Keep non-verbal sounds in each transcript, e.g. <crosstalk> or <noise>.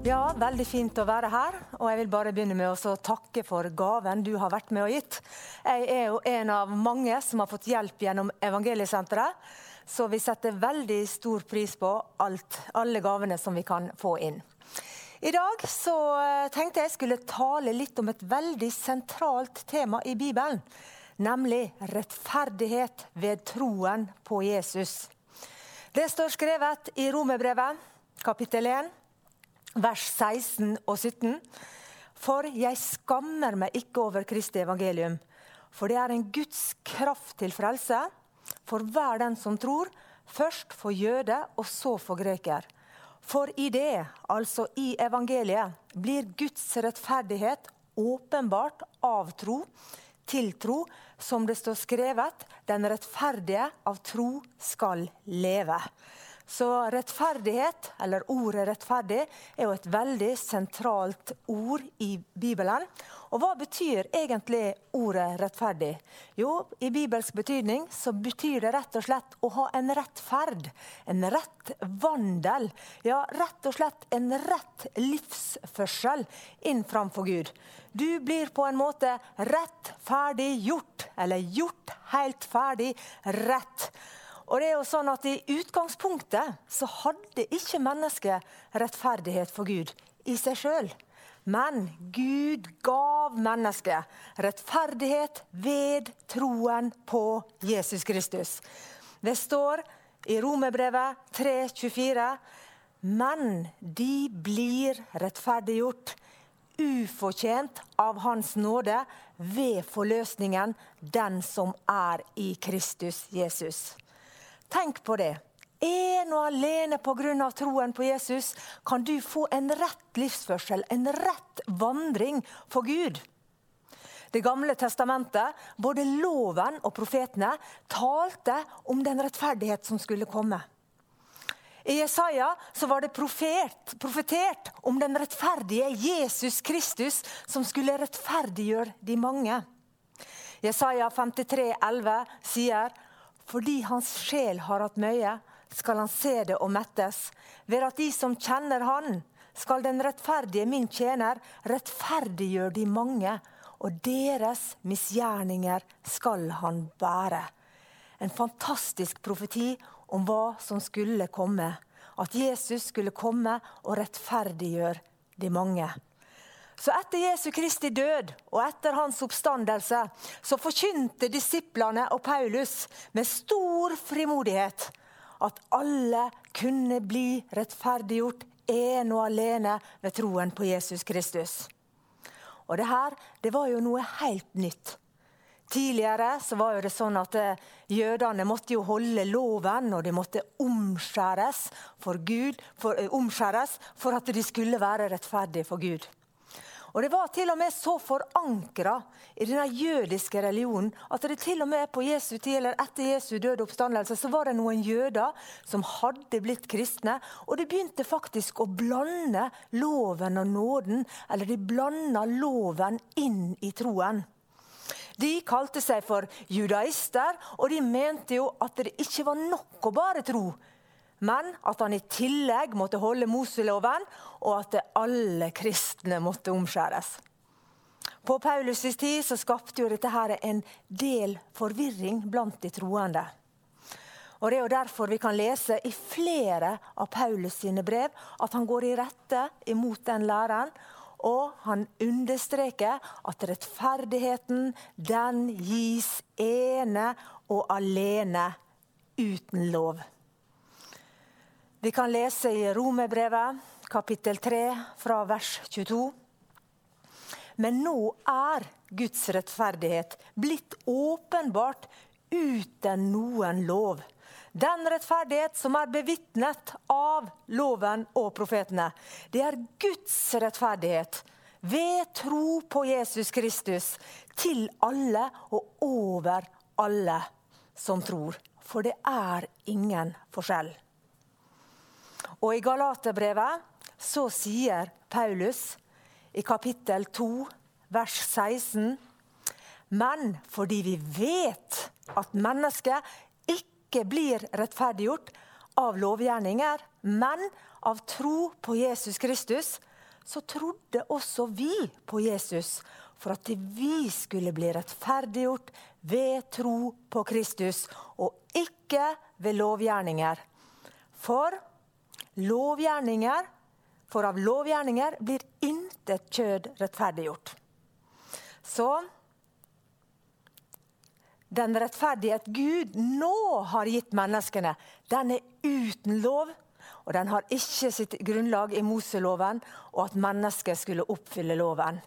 Ja, veldig fint å være her. Og jeg vil bare begynne med å takke for gaven du har vært med og gitt. Jeg er jo en av mange som har fått hjelp gjennom Evangeliesenteret. Så vi setter veldig stor pris på alt, alle gavene som vi kan få inn. I dag så eh, tenkte jeg skulle tale litt om et veldig sentralt tema i Bibelen. Nemlig rettferdighet ved troen på Jesus. Det står skrevet i Romerbrevet, kapittel 1 vers 16 og 17. For jeg skammer meg ikke over Kristi evangelium, for det er en Guds kraft til frelse for hver den som tror, først for jøde og så for greker. For i det, altså i evangeliet, blir Guds rettferdighet åpenbart av tro til tro, som det står skrevet, den rettferdige av tro skal leve. Så rettferdighet, eller ordet rettferdig, er jo et veldig sentralt ord i Bibelen. Og hva betyr egentlig ordet rettferdig? Jo, i bibelsk betydning så betyr det rett og slett å ha en rettferd. En rett vandel. Ja, rett og slett en rett livsførsel inn framfor Gud. Du blir på en måte rettferdiggjort, gjort, eller gjort helt ferdig rett. Og det er jo sånn at I utgangspunktet så hadde ikke mennesket rettferdighet for Gud i seg sjøl. Men Gud gav mennesket rettferdighet ved troen på Jesus Kristus. Det står i Romerbrevet 3,24.: Men de blir rettferdiggjort ufortjent av Hans nåde ved forløsningen, den som er i Kristus Jesus. Tenk på det. En og alene pga. troen på Jesus kan du få en rett livsførsel, en rett vandring for Gud. Det gamle testamentet, både loven og profetene, talte om den rettferdighet som skulle komme. I Jesaja var det profet, profetert om den rettferdige Jesus Kristus som skulle rettferdiggjøre de mange. Jesaja 53, 11 sier fordi hans sjel har hatt møye, skal han se det og mettes. Ved at de som kjenner Han, skal den rettferdige, min tjener, rettferdiggjøre de mange, og deres misgjerninger skal han bære. En fantastisk profeti om hva som skulle komme. At Jesus skulle komme og rettferdiggjøre de mange. Så etter Jesu Kristi død og etter hans oppstandelse så forkynte disiplene og Paulus med stor frimodighet at alle kunne bli rettferdiggjort en og alene ved troen på Jesus Kristus. Og det her det var jo noe helt nytt. Tidligere så var det sånn at eh, jødene måtte jo holde loven, og de måtte omskjæres for, Gud, for, eh, omskjæres for at de skulle være rettferdige for Gud. Og Det var til og med så forankra i denne jødiske religionen at det til og med på Jesu tid, eller etter Jesu døde oppstandelse så var det noen jøder som hadde blitt kristne. Og de begynte faktisk å blande loven og nåden, eller de blanda loven inn i troen. De kalte seg for judaister, og de mente jo at det ikke var nok å bare tro men at han i tillegg måtte holde Moseloven, og at alle kristne måtte omskjæres. På Paulus' tid så skapte jo dette her en del forvirring blant de troende. Og Det er jo derfor vi kan lese i flere av Paulus sine brev at han går i rette imot den læreren. Og han understreker at rettferdigheten den gis ene og alene uten lov. Vi kan lese i Romerbrevet, kapittel 3, fra vers 22. Men nå er Guds rettferdighet blitt åpenbart uten noen lov. Den rettferdighet som er bevitnet av loven og profetene. Det er Guds rettferdighet ved tro på Jesus Kristus, til alle og over alle som tror. For det er ingen forskjell. Og i Galaterbrevet så sier Paulus i kapittel 2, vers 16 Men fordi vi vet at mennesket ikke blir rettferdiggjort av lovgjerninger, men av tro på Jesus Kristus, så trodde også vi på Jesus for at vi skulle bli rettferdiggjort ved tro på Kristus, og ikke ved lovgjerninger. For lovgjerninger, for av lovgjerninger blir intet kjød rettferdiggjort. Så den rettferdighet Gud nå har gitt menneskene, den er uten lov. Og den har ikke sitt grunnlag i Moseloven og at mennesker skulle oppfylle loven.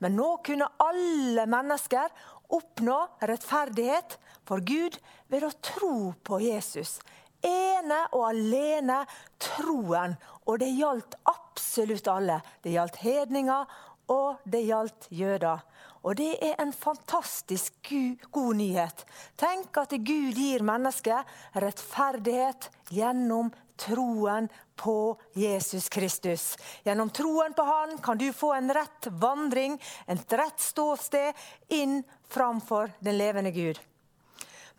Men nå kunne alle mennesker oppnå rettferdighet for Gud ved å tro på Jesus. Ene og alene troen. Og det gjaldt absolutt alle. Det gjaldt hedninger, og det gjaldt jøder. Og det er en fantastisk god nyhet. Tenk at Gud gir mennesket rettferdighet gjennom troen på Jesus Kristus. Gjennom troen på Han kan du få en rett vandring, et rett ståsted inn framfor den levende Gud.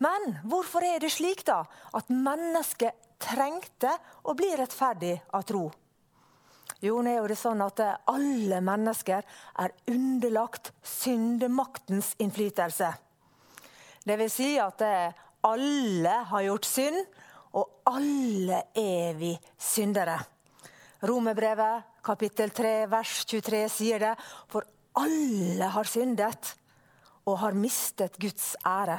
Men hvorfor er det slik da at mennesket trengte å bli rettferdig av tro? Jo, nå er det sånn at alle mennesker er underlagt syndemaktens innflytelse. Det vil si at alle har gjort synd, og alle er vi syndere. Romerbrevet kapittel 3 vers 23 sier det. For alle har syndet og har mistet Guds ære.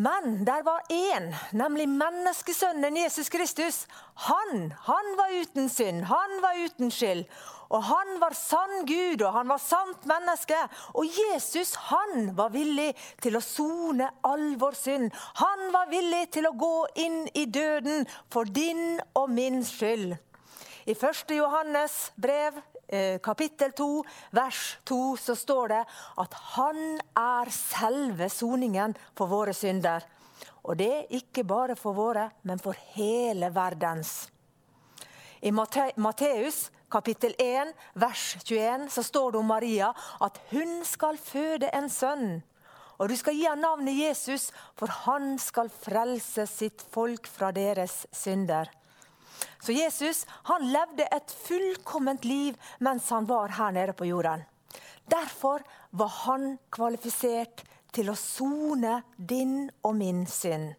Men der var én, nemlig menneskesønnen Jesus Kristus. Han, han var uten synd, han var uten skyld. Og han var sann Gud, og han var sant menneske. Og Jesus, han var villig til å sone all vår synd. Han var villig til å gå inn i døden for din og min skyld. I 1. Johannes brev kapittel 2, vers 2, så står det at han er selve soningen for våre synder. Og det er ikke bare for våre, men for hele verdens. I Matteus kapittel 1, vers 21, så står det om Maria at hun skal føde en sønn. Og du skal gi ham navnet Jesus, for han skal frelse sitt folk fra deres synder. Så Jesus han levde et fullkomment liv mens han var her nede på jorden. Derfor var han kvalifisert til å sone din og min synd.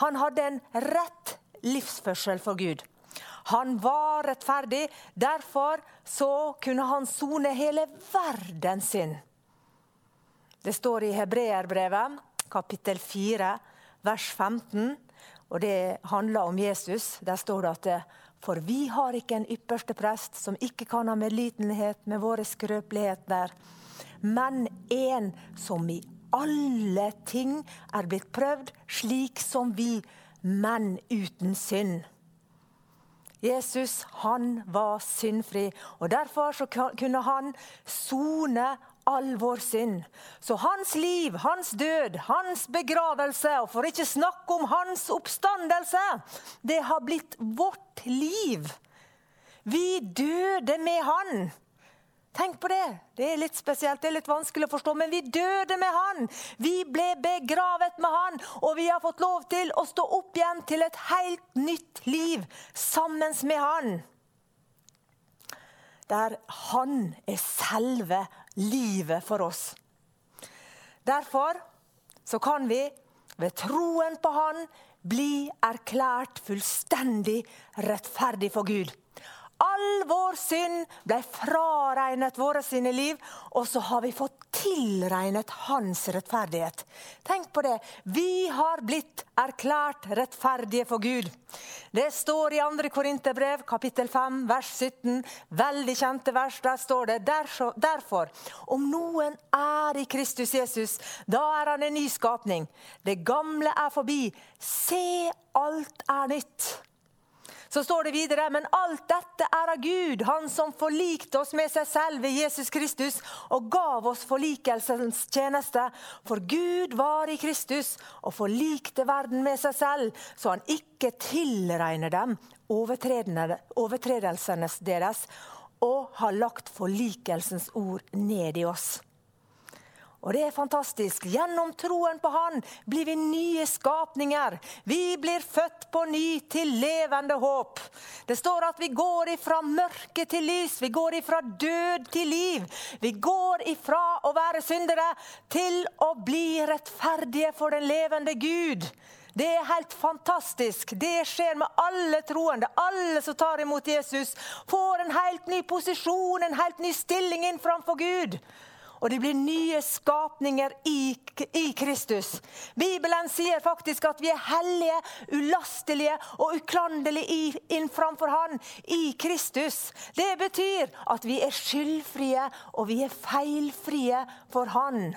Han hadde en rett livsførsel for Gud. Han var rettferdig, derfor så kunne han sone hele verden sin. Det står i Hebreerbrevet, kapittel 4, vers 15. Og Det handler om Jesus. Der står det at for vi har ikke en ypperste prest som ikke kan ha medlidenhet med våre skrøpeligheter, men en som i alle ting er blitt prøvd slik som vi, men uten synd. Jesus han var syndfri, og derfor kunne han sone all vår synd. Så hans liv, hans død, hans begravelse, og for ikke snakke om hans oppstandelse, det har blitt vårt liv. Vi døde med han. Tenk på det. Det er litt spesielt, det er litt vanskelig å forstå, men vi døde med han. Vi ble begravet med han, og vi har fått lov til å stå opp igjen til et helt nytt liv sammen med han. Der han er selve livet for oss. Derfor så kan vi ved troen på Han bli erklært fullstendig rettferdig for Gud. All vår synd ble fraregnet våre sine liv, og så har vi fått tilregnet hans rettferdighet. Tenk på det. Vi har blitt erklært rettferdige for Gud. Det står i 2. Korinterbrev, kapittel 5, vers 17. Veldig kjente vers. Der står det derfor, om noen er i Kristus Jesus, da er han en ny skapning. Det gamle er forbi. Se, alt er nytt. Så står det videre, men alt dette er av Gud, Han som forlikte oss med seg selv ved Jesus Kristus og gav oss forlikelsens tjeneste. For Gud var i Kristus og forlikte verden med seg selv, så han ikke tilregner dem overtredelsene deres, og har lagt forlikelsens ord ned i oss. Og det er fantastisk. Gjennom troen på Han blir vi nye skapninger. Vi blir født på ny til levende håp. Det står at vi går ifra mørke til lys, vi går ifra død til liv. Vi går ifra å være syndere til å bli rettferdige for den levende Gud. Det er helt fantastisk. Det skjer med alle troende. Alle som tar imot Jesus, får en helt ny posisjon, en helt ny stilling inn framfor Gud og de blir nye skapninger i, i, Kristus. Bibelen sier faktisk at vi er hellige, ulastelige og uklanderlige inn framfor Han i Kristus. Det betyr at vi er skyldfrie og vi er feilfrie for Han.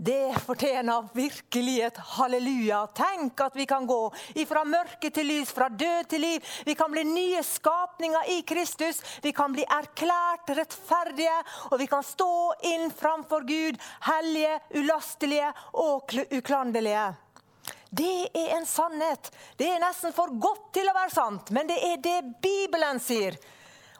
Det fortjener virkelig et halleluja. Tenk at vi kan gå fra mørke til lys, fra død til liv. Vi kan bli nye skapninger i Kristus. Vi kan bli erklært rettferdige, og vi kan stå inn framfor Gud, hellige, ulastelige og uklanderlige. Det er en sannhet. Det er nesten for godt til å være sant, men det er det Bibelen sier.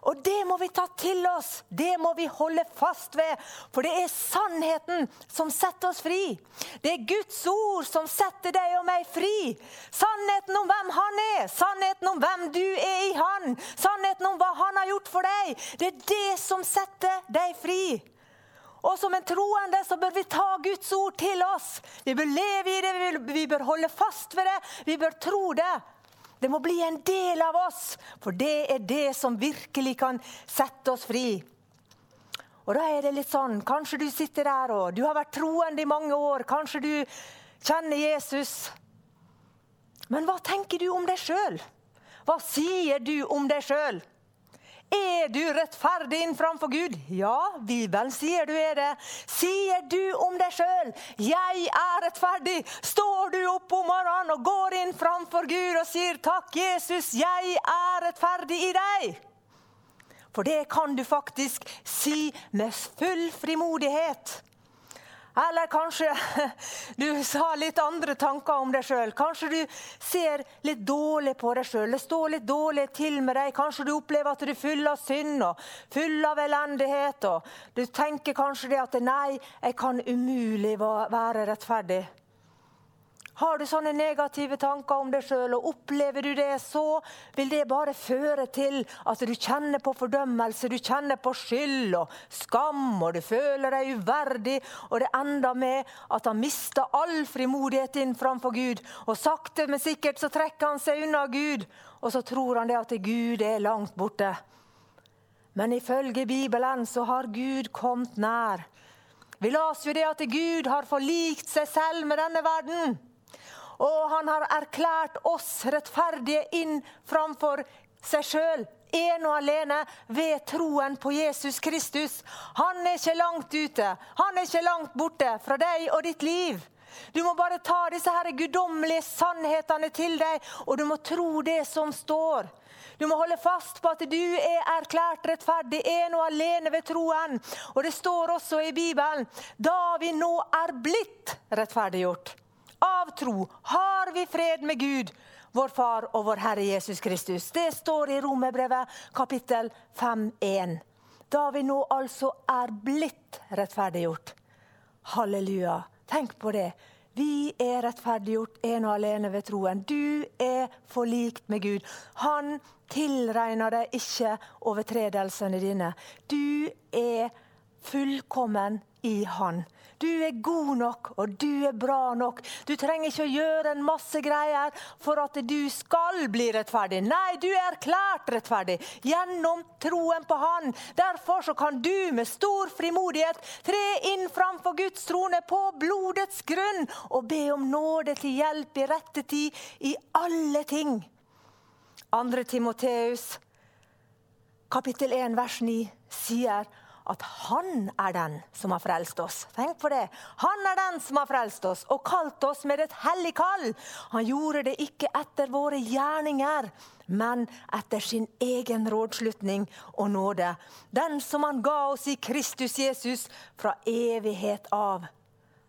Og det må vi ta til oss. Det må vi holde fast ved. For det er sannheten som setter oss fri. Det er Guds ord som setter deg og meg fri. Sannheten om hvem Han er, sannheten om hvem du er i Han, sannheten om hva Han har gjort for deg. Det er det som setter deg fri. Og som en troende så bør vi ta Guds ord til oss. Vi bør leve i det, vi bør holde fast ved det, vi bør tro det. Det må bli en del av oss, for det er det som virkelig kan sette oss fri. Og da er det litt sånn, Kanskje du sitter der og du har vært troende i mange år. Kanskje du kjenner Jesus. Men hva tenker du om deg sjøl? Hva sier du om deg sjøl? Er du rettferdig framfor Gud? Ja, Bibelen sier du er det. Sier du om deg sjøl 'Jeg er rettferdig'? Står du opp om morgenen og går inn framfor Gud og sier 'Takk, Jesus, jeg er rettferdig i deg'? For det kan du faktisk si med full frimodighet. Eller kanskje <laughs> du har litt andre tanker om deg sjøl. Kanskje du ser litt dårlig på deg sjøl. Det står litt dårlig til med deg. Kanskje du opplever at du er full av synd og full av elendighet. Og du tenker kanskje det at 'nei, jeg kan umulig være rettferdig'. Har du sånne negative tanker om deg sjøl, og opplever du det, så vil det bare føre til at du kjenner på fordømmelse, du kjenner på skyld og skam, og du føler deg uverdig. Og det ender med at han mister all frimodighet inn framfor Gud. Og sakte, men sikkert så trekker han seg unna Gud, og så tror han det at Gud er langt borte. Men ifølge Bibelen så har Gud kommet nær. Vi leser jo det at Gud har forlikt seg selv med denne verden. Og han har erklært oss rettferdige inn framfor seg sjøl. En og alene ved troen på Jesus Kristus. Han er ikke langt ute. Han er ikke langt borte fra deg og ditt liv. Du må bare ta disse her guddommelige sannhetene til deg, og du må tro det som står. Du må holde fast på at du er erklært rettferdig en og alene ved troen. Og det står også i Bibelen da vi nå er blitt rettferdiggjort av tro har vi fred med Gud, vår Far og vår Herre Jesus Kristus. Det står i Romerbrevet kapittel 5,1. Da vi nå altså er blitt rettferdiggjort. Halleluja. Tenk på det. Vi er rettferdiggjort en og alene ved troen. Du er forlikt med Gud. Han tilregner deg ikke overtredelsene dine. Du er fullkommen i Han. Du er god nok, og du er bra nok. Du trenger ikke å gjøre en masse greier for at du skal bli rettferdig. Nei, du er erklært rettferdig gjennom troen på Han. Derfor så kan du med stor frimodighet tre inn framfor Guds trone på blodets grunn og be om nåde til hjelp i rette tid i alle ting. 2. Timoteus kapittel 1 vers 9 sier at han er den som har frelst oss. Tenk på det. Han er den som har frelst oss og kalt oss med et hellig kall. Han gjorde det ikke etter våre gjerninger, men etter sin egen rådslutning og nåde. Den som han ga oss i Kristus Jesus fra evighet av.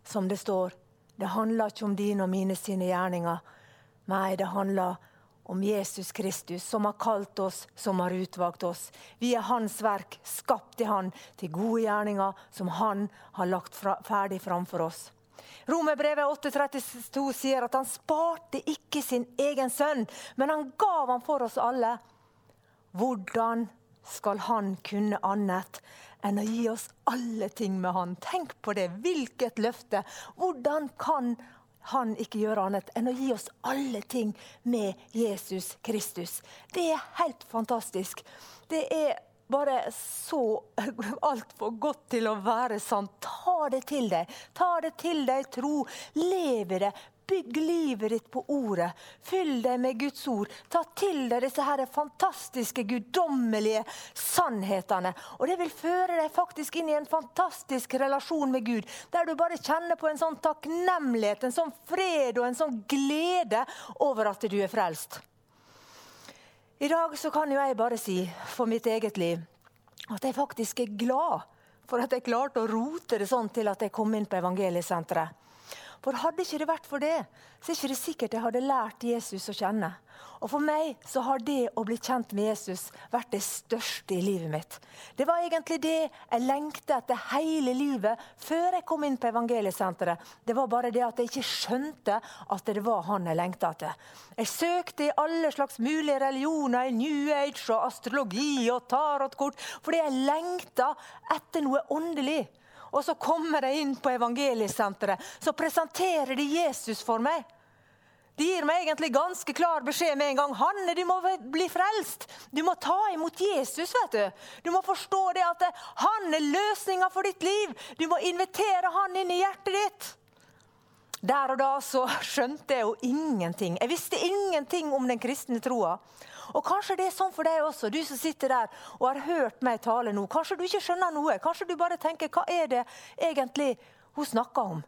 Som det står, det handler ikke om dine og mine sine gjerninger. Nei, det handler om om Jesus Kristus, som har kalt oss, som har utvalgt oss. Vi er Hans verk, skapt i Han, til gode gjerninger som Han har lagt fra, ferdig framfor oss. Romerbrevet 8,32 sier at han sparte ikke sin egen sønn, men han gav han for oss alle. Hvordan skal han kunne annet enn å gi oss alle ting med han? Tenk på det! Hvilket løfte! Hvordan kan han ikke gjør annet enn å gi oss alle ting med Jesus Kristus. Det er helt fantastisk. Det er bare så <laughs> altfor godt til å være sant. Ta det til deg. Ta det til deg, tro. Lev i det. Bygg livet ditt på ordet. Fyll deg med Guds ord. Ta til deg disse her fantastiske, guddommelige sannhetene. Og Det vil føre deg faktisk inn i en fantastisk relasjon med Gud, der du bare kjenner på en sånn takknemlighet, en sånn fred og en sånn glede over at du er frelst. I dag så kan jo jeg bare si for mitt eget liv at jeg faktisk er glad for at jeg klarte å rote det sånn til at jeg kom inn på evangeliesenteret. For hadde ikke det vært for det, så er det ikke sikkert jeg hadde lært Jesus å kjenne. Og For meg så har det å bli kjent med Jesus vært det største i livet mitt. Det var egentlig det jeg lengtet etter hele livet før jeg kom inn på evangeliesenteret. Det var bare det at jeg ikke skjønte at det var han jeg lengta etter. Jeg søkte i alle slags mulige religioner, i New Age og astrologi og tarotkort, fordi jeg lengta etter noe åndelig. Og så kommer de inn på evangeliesenteret. Så presenterer de Jesus for meg. De gir meg egentlig ganske klar beskjed med en gang. Hanne, du må bli frelst. Du må ta imot Jesus. vet Du Du må forstå det at han er løsninga for ditt liv. Du må invitere han inn i hjertet ditt. Der og da så skjønte jeg jo ingenting. Jeg visste ingenting om den kristne troa. Og Kanskje det er sånn for deg også, du som sitter der og har hørt meg tale nå. Kanskje du ikke skjønner noe. Kanskje du bare tenker hva er det egentlig hun snakker om?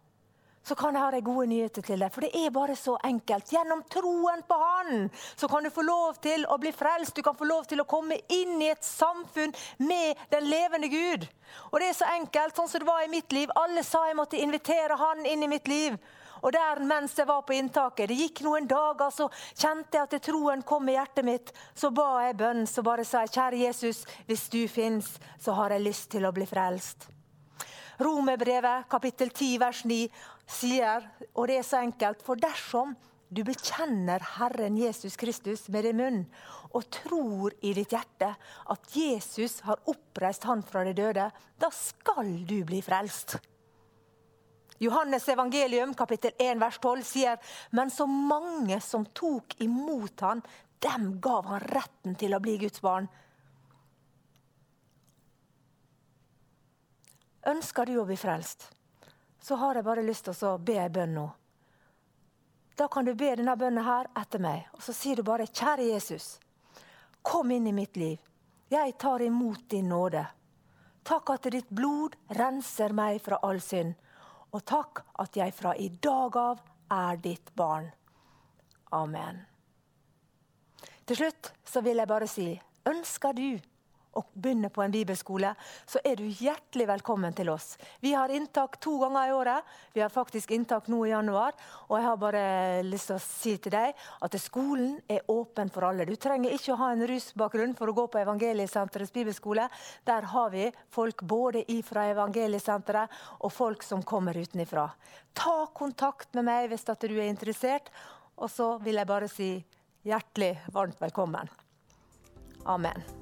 Så kan jeg ha de gode nyheter til deg, for det er bare så enkelt. Gjennom troen på Han så kan du få lov til å bli frelst. Du kan få lov til å komme inn i et samfunn med den levende Gud. Og det er så enkelt, sånn som det var i mitt liv. Alle sa jeg måtte invitere Han inn i mitt liv. Og der mens jeg var på inntaket, det gikk noen dager, så kjente jeg at troen kom i hjertet mitt. Så ba jeg bønn, så bare sa jeg, kjære Jesus, hvis du fins, så har jeg lyst til å bli frelst. Romerbrevet kapittel 10 vers 9 sier, og det er så enkelt, for dersom du bekjenner Herren Jesus Kristus med din munn og tror i ditt hjerte at Jesus har oppreist han fra de døde, da skal du bli frelst. Johannes evangelium kapittel 1 vers 12 sier men så mange som tok imot han, dem gav han retten til å bli Guds barn. Ønsker du å bli frelst, så har jeg bare lyst til å be ei bønn nå. Da kan du be denne bønnen her etter meg, og så sier du bare 'Kjære Jesus, kom inn i mitt liv. Jeg tar imot din nåde.' Takk at ditt blod renser meg fra all synd. Og takk at jeg fra i dag av er ditt barn. Amen. Til slutt så vil jeg bare si ønsker du og begynner på en bibelskole, så er du hjertelig velkommen til oss. Vi har inntak to ganger i året. Vi har faktisk inntak nå i januar. Og jeg har bare lyst til å si til deg at skolen er åpen for alle. Du trenger ikke å ha en rusbakgrunn for å gå på Evangeliesenterets bibelskole. Der har vi folk både ifra Evangeliesenteret og folk som kommer utenifra. Ta kontakt med meg hvis du er interessert. Og så vil jeg bare si hjertelig varmt velkommen. Amen.